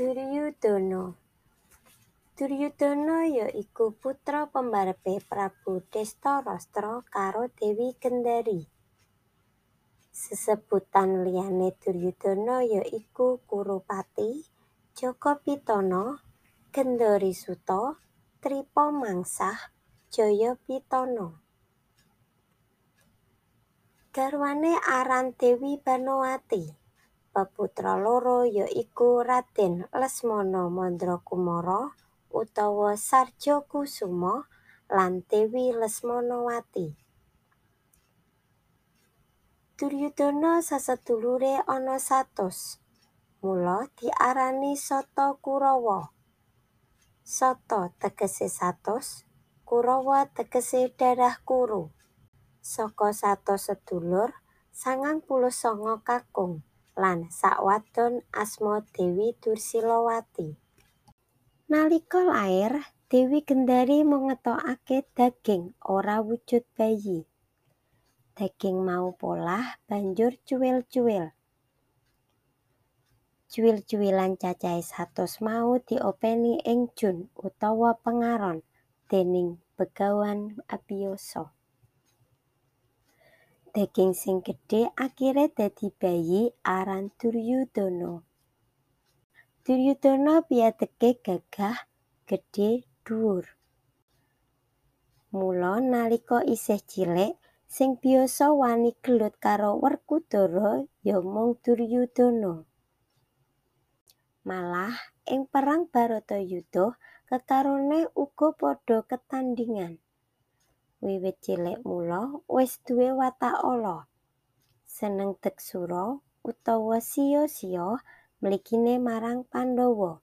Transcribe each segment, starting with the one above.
Duryudana Duryudana ya iku putra pembarepe Prabu Dastarastra karo Dewi Gendari. Sesebutan liyane Duryudana ya iku Kurupati, Jakapitana, Gendharisuta, Tripamangsah, Jayapitana. Garwane aran Dewi Banowati. Peputra loro ya iku Raden Lesmana Mandrakumara utawa Sarjakusuma lan Dewi Lesmanawati. Duryudana sasedulure ana satus, mula diarani Sata Kurawa. Sata tegese satus, Kurawa tegese darah kuru. Saka satus sedulur, sangang puluh sanga kakung lan sak wadon asma Dewi Dursilawati. Nalika lair, Dewi Gendari mung ngetokake daging ora wujud bayi. Daging mau polah banjur cuwil-cuwil. Cuwil-cuwilan cacahe satus mau diopeni ing jun utawa pengaron déning Begawan Abiyasa. Daging sing gedhe akire dadi bayi aran Duryudana. Duryudana piyadeke gagah, gedhe, dhuwur. Mula nalika isih cilik, sing biasa wani gelut karo Werkudara ya mung Duryudana. Malah ing perang Baratayuda kekarone uga padha ketandhingan. Wiwit cilik mula wis duwé watak ala. Seneng deksura utawa siya-siya mligine marang Pandhawa.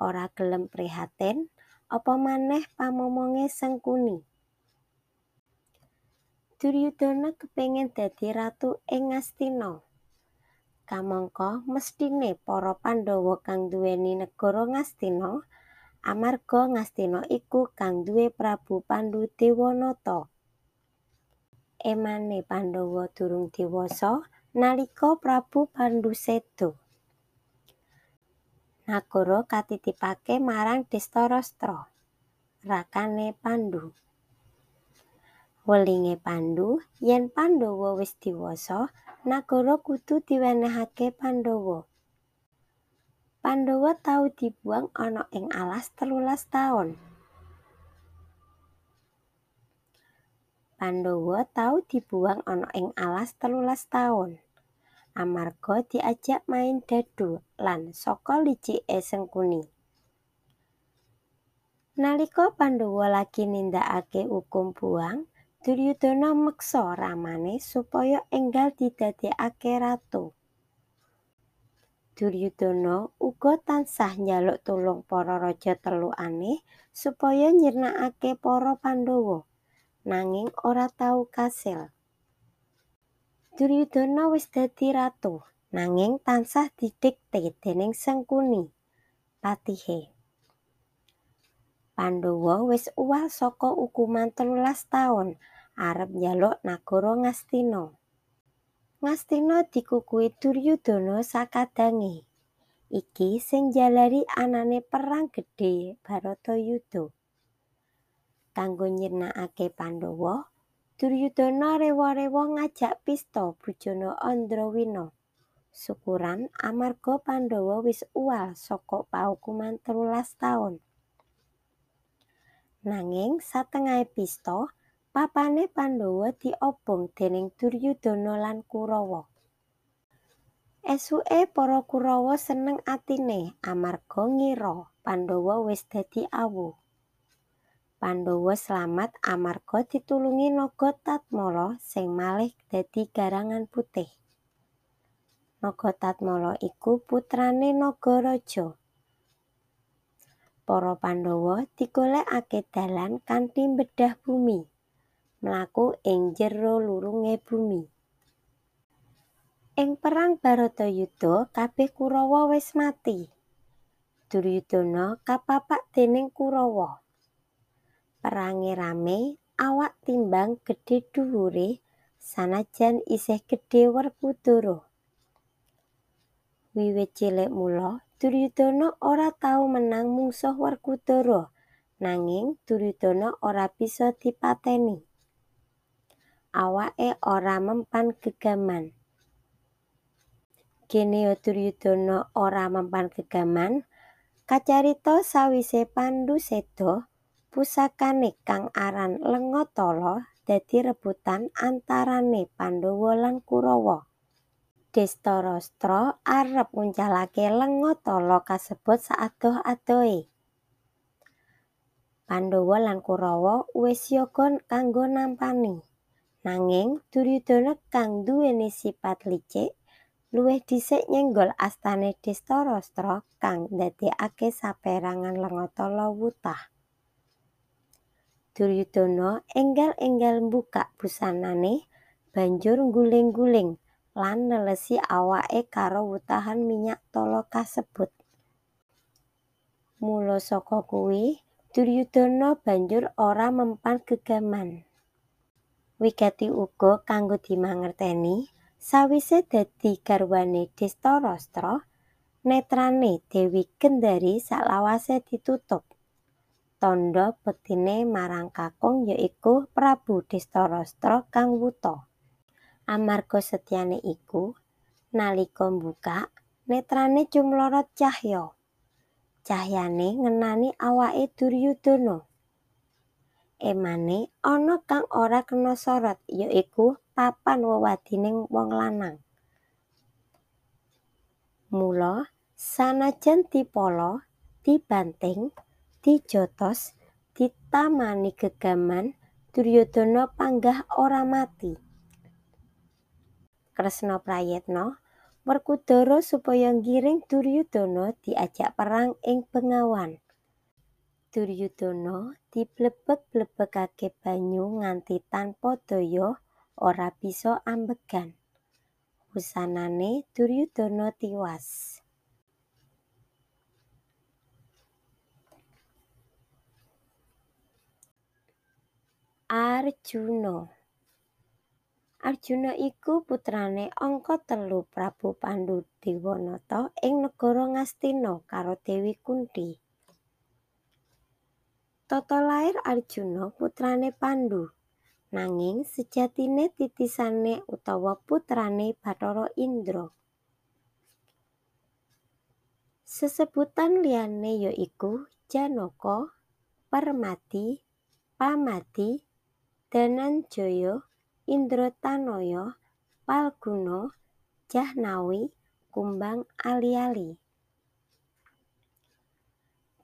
Ora gelem prihatin apa manèh pamomonge Sengkuni. Duryudana kepengin dadi ratu ing Ngastina. Kamangka mesthine para Pandhawa kang nduweni negara Ngastina amarga Ngastina iku kang duwé Prabu Pandhudewanata. Emane Pandhawa durung dewasa nalika Prabu Pandhu seda. Nagara katitipake marang Dastarastra, rakane Pandhu. Welinge Pandhu yen Pandhawa wis dewasa, nagara kudu diwenehake Pandhawa. Pandhawa tau dibuang ana ing alas telulas taun. Pandhawa tau dibuang ana ing alas telulas taun. Amarga diajak main dadu lan saka licike Sengkuni. Nalika Pandhawa lagi nindakake ukum buang, Duryudana meksa ramane supaya enggal didadekake ratu. Duryudana uga tansah njaluk tulung para raja telukane supaya nyirnakake para Pandhawa, nanging ora tau kasil. Duryudana wis dadi ratu, nanging tansah didikte déning Sengkuni, patihe. Pandhawa wis uwal saka ukuman telulas taun arep njaluk nagara Ngastina. Ngastina dikukuhi Duryudana sakadange. Iki sing njalari anane perang gedhe Baratayuda. Kanggo nyirnakake Pandhawa, Duryudana rewa-rewa ngajak pista bojone Andrawina. Syukuran amarga Pandhawa wis uwal saka paukuman telulas taun. Nanging satengahe pista, papane Pandhawa diobong déning Duryudana lan Kurawa. Esuke para Kurawa seneng atine amarga ngira Pandhawa wis dadi awu. Pandhawa slamet amarga ditulungi Nagatatmala sing malih dadi garangan putih. Nagatatmala iku putrane Nagaraja. Para Pandhawa digolekake dalan kanthi mbedhah bumi, mlaku ing njero lurunge bumi. Ing perang Baratayuda kabeh Kurawa wis mati. Duryudana kapapak déning Kurawa. Perange rame, awak timbang gedhe dhuwure sanajan isih gedhe Werkudara. Wiwit cilik mula Duryudana ora tau menang mungsuh Werkudara, nanging Duryudana ora bisa dipatèni. Awaké ora mempan gegaman. Genio Duryudana ora mempan gegaman kacarita sawisé Pandhu séda, pusakané kang aran Lengatala dadi rebutan antarané Pandhawa lan Kurawa. Dhestharastra arep nguncalaké Lengatala kasebut saadoh-adohé. Pandhawa lan Kurawa wis siaga kanggo nampani. Nanging Duryudana kang nduwèni sipat licik luwih dhisik nyenggol astané Dhestharastra kang ndadèkaké sapérangan Lengatala wutah. Duryudana énggal-énggal mbukak busanané banjur ngguling-ngguling lan nelesi awaké karo wutahan minyak tala kasebut. Mula saka kuwi Duryudana banjur ora mempan gegaman. Wigati uga kanggo dimangertèni sawisé dadi garwané Dhestharastra, netrané Dèwi Gendari salawasé ditutup. Tandha bektiné marang kakung ya iku Prabu Dhestharastra kang wuta. Amarga setyané iku, nalika mbukak netrané cumlorot cahya. Cahyané ngenani awaké Duryudana. Émané ana kang ora kena sorot ya iku papan wewadining wong lanang. Mula sanajan dipala, dibanting, dijotos, ditamani gegaman, Duryudana panggah ora mati. Kresna prayitna Werkudara supaya nggiring Duryudana diajak perang ing Bengawan. Duryudana diblebek-blebekaké banyu nganti tanpa daya ora bisa ambegan. Wusanané Duryudana tiwas. Arjuna Arjuna iku putrané angka telu Prabu Pandhu Dewanata ing negara Ngastina karo Dewi Kunthi. Tata lair Arjuna putrané Pandhu, nanging sejatiné titisané utawa putrané Bathara Indra. Sesebutan liyané ya iku Janaka, Permadi, Pamadi, Dananjaya, Indratanaya, Palguna, Jahnawi, Kumbang ali-ali.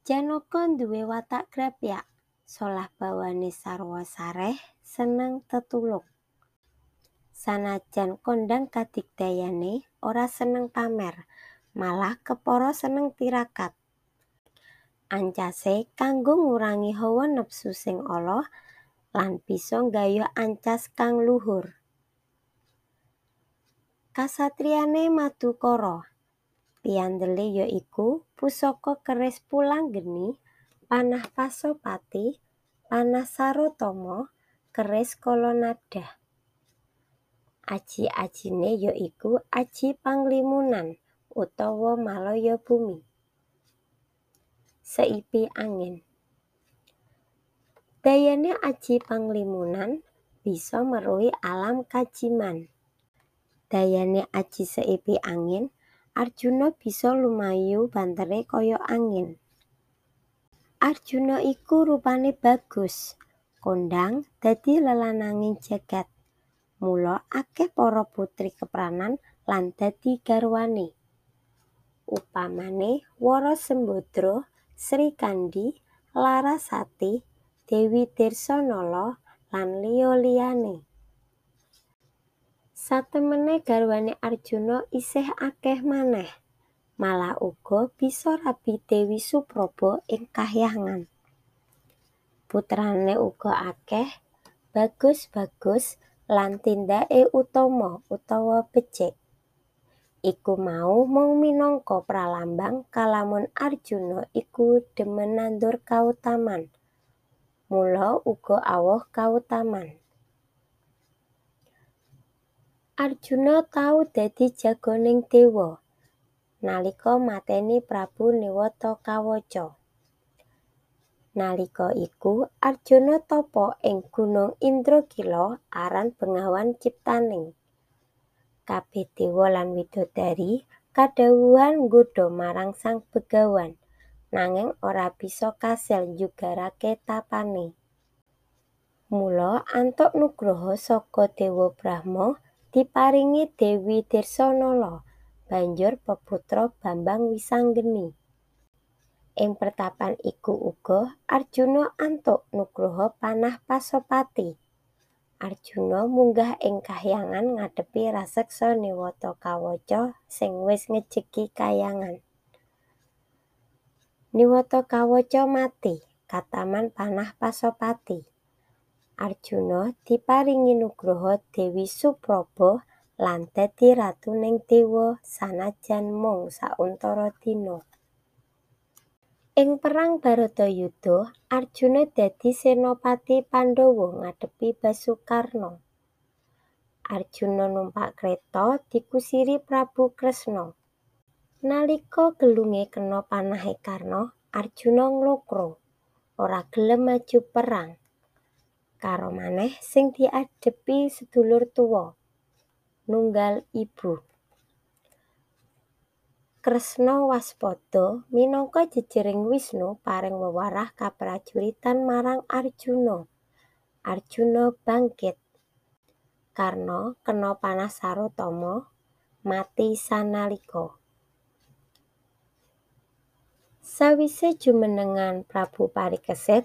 Janaka nduwé watak grapyak, solah bawané sarwa sareh, seneng tetulung. Sanajan kondhang kadigdayané ora seneng pamer, malah kepara seneng tirakat. Ancasé kanggo ngurangi hawa nepsu sing ala lan bisa nggayuh ancas kang luhur. Kasatriyané Madukara piyandelé ya iku pusaka keris Pulanggeni, panah Pasopati, panah Sarotama, keris Kalanada. Aji-ajiné ya iku Aji Panglimunan utawa Malayabumi. Seipi angin. Dayané Aji Panglimunan bisa meruhi alam kajiman. Dayané Aji Seipi Angin Arjuna bisa lumayu banteré kaya angin. Arjuna iku rupané bagus, kondhang dadi lelananging jagat. Mula akeh para putri kepranan lan dadi garwané. Upamané Wara Sembadra, Srikandi, Larasati, Dewi Dirsanala lan liya-liyané. Satemene garwané Arjuna isih akeh maneh. Malah uga bisa rabi Dewi Supraba ing kahyangan. Putrané uga akeh, bagus-bagus lan tindake utama utawa becik. Iku mau mung minangka pralambang kalamun Arjuna iku demen nandur kautaman. Mula uga awoh kautaman. Arjuna tau dadi jagoning dewa. nalika mateni Prabu Niwatakawaca. Nalika iku Arjuna tapa ing Gunung Indrakila aran Bengawan Ciptaning. Kabeh dewa lan widodari kadhawuhan nggodha marang Sang Begawan, nanging ora bisa kasil njugarake tapane. Mula antuk nugraha saka Dewa Brahma diparingi Dewi Dirsanala banjur peputra Bambang Wisanggeni. Ing pertapan iku uga Arjuna antuk nugraha panah Pasopati. Arjuna munggah ing kahyangan ngadepi raseksa Niwatakawaca sing wis ngejeki kahyangan. Niwatakawaca mati kataman panah Pasopati. Arjuna diparingi nugraha Dewi Supraba lan dadi ratuning dewa sanajan mung sauntara dina. Ing perang Baratayuda, Arjuna dadi senopati Pandhawa ngadepi Basukarna. Arjuna numpak kreta dikusiri Prabu Kresna. Nalika gelunge kena panahe Karna, Arjuna nglokro, ora gelem maju perang. Karo maneh sing diadepi sedulur tuwa, nunggal ibu. Kresna waspada minangka jejering Wisnu paring wewarah kaprajuritan marang Arjuna. Arjuna bangkit. Karna kena panah Sarotama mati sanalika. Sawise jumenengan Prabu Parikesit,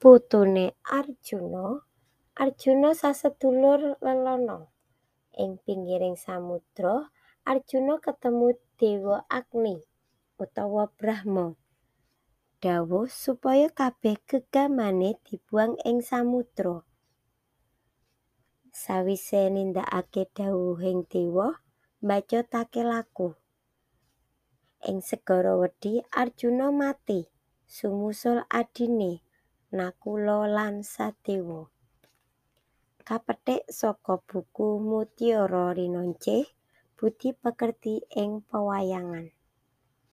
putune Arjuna, Arjuna sasedulur lelana. Ing pinggiring samudra, Arjuna ketemu Dewa Agni utawa Brahma. Dawuh supaya kabeh gegamane dibuang ing samudra. Sawise nindakake dawuhing dewa, mbacotake laku. Ing segara wedi Arjuna mati, sumusul adine Nakula lan Sadewa. Kapethik saka buku Mutiara Rinonce Budi Pekerti ing Pewayangan